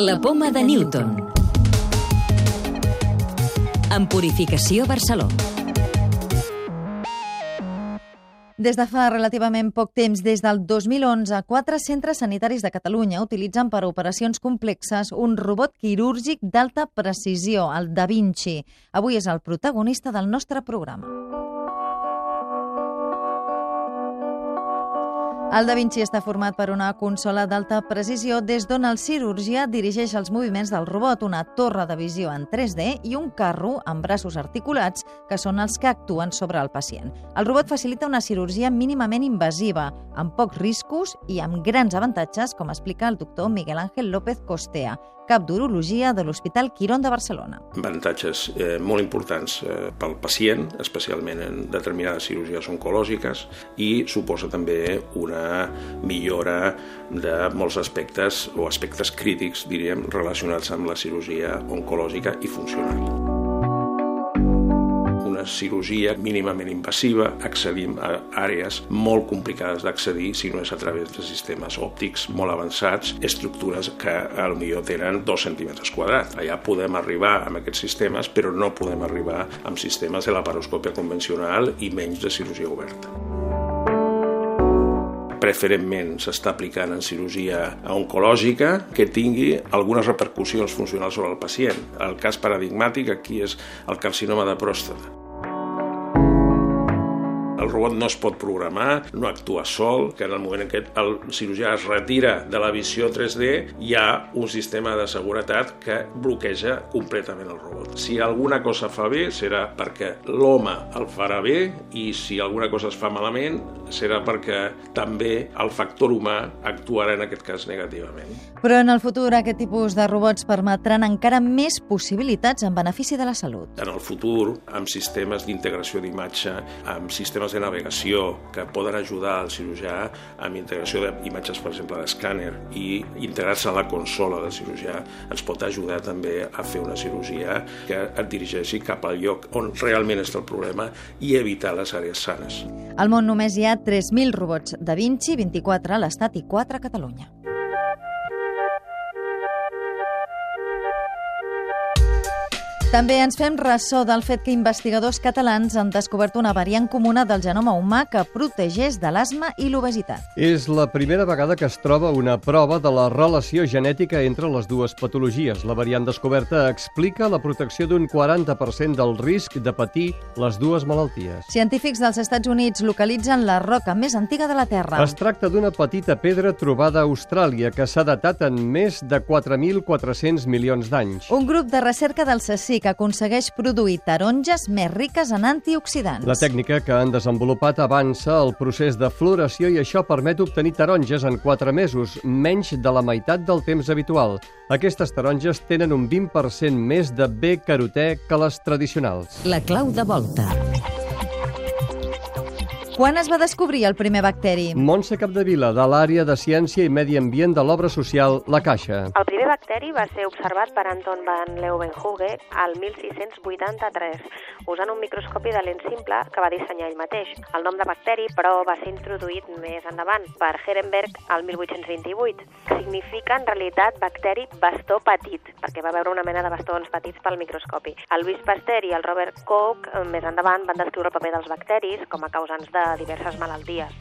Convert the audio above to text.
La poma de Newton. En Purificació Barcelona. Des de fa relativament poc temps, des del 2011, quatre centres sanitaris de Catalunya utilitzen per operacions complexes un robot quirúrgic d'alta precisió, el Da Vinci. Avui és el protagonista del nostre programa. El Da Vinci està format per una consola d'alta precisió des d'on el cirurgià dirigeix els moviments del robot, una torre de visió en 3D i un carro amb braços articulats que són els que actuen sobre el pacient. El robot facilita una cirurgia mínimament invasiva, amb pocs riscos i amb grans avantatges, com explica el doctor Miguel Ángel López Costea, cap d'urologia de l'Hospital Quirón de Barcelona. Avantatges eh, molt importants eh, pel pacient, especialment en determinades cirurgies oncològiques, i suposa també una millora de molts aspectes o aspectes crítics, diríem, relacionats amb la cirurgia oncològica i funcional una cirurgia mínimament invasiva, accedim a àrees molt complicades d'accedir si no és a través de sistemes òptics molt avançats, estructures que al millor tenen dos centímetres quadrats. Allà podem arribar amb aquests sistemes, però no podem arribar amb sistemes de laparoscòpia convencional i menys de cirurgia oberta preferentment s'està aplicant en cirurgia oncològica que tingui algunes repercussions funcionals sobre el pacient. El cas paradigmàtic aquí és el carcinoma de pròstata. El robot no es pot programar, no actua sol, que en el moment en què el cirurgià es retira de la visió 3D hi ha un sistema de seguretat que bloqueja completament el robot. Si alguna cosa fa bé serà perquè l'home el farà bé i si alguna cosa es fa malament serà perquè també el factor humà actuarà en aquest cas negativament. Però en el futur aquest tipus de robots permetran encara més possibilitats en benefici de la salut. En el futur, amb sistemes d'integració d'imatge, amb sistemes sistemes de navegació que poden ajudar al cirurgià amb integració d'imatges, per exemple, d'escàner i integrar-se a la consola del cirurgià ens pot ajudar també a fer una cirurgia que et dirigeixi cap al lloc on realment està el problema i evitar les àrees sanes. Al món només hi ha 3.000 robots Da Vinci, 24 a l'Estat i 4 a Catalunya. També ens fem ressò del fet que investigadors catalans han descobert una variant comuna del genoma humà que protegeix de l'asma i l'obesitat. És la primera vegada que es troba una prova de la relació genètica entre les dues patologies. La variant descoberta explica la protecció d'un 40% del risc de patir les dues malalties. Científics dels Estats Units localitzen la roca més antiga de la Terra. Es tracta d'una petita pedra trobada a Austràlia que s'ha datat en més de 4.400 milions d'anys. Un grup de recerca del CSIC que aconsegueix produir taronges més riques en antioxidants. La tècnica que han desenvolupat avança el procés de floració i això permet obtenir taronges en 4 mesos, menys de la meitat del temps habitual. Aquestes taronges tenen un 20% més de B-carotè que les tradicionals. La clau de volta. Quan es va descobrir el primer bacteri? Montse Capdevila, de l'àrea de Ciència i Medi Ambient de l'obra social La Caixa. El primer bacteri va ser observat per Anton van Leeuwenhoek al 1683, usant un microscopi de lent simple que va dissenyar ell mateix. El nom de bacteri, però, va ser introduït més endavant per Herenberg al 1828. Significa, en realitat, bacteri bastó petit, perquè va veure una mena de bastons petits pel microscopi. El Louis Pasteur i el Robert Koch, més endavant, van descriure el paper dels bacteris com a causants de diverses malalties.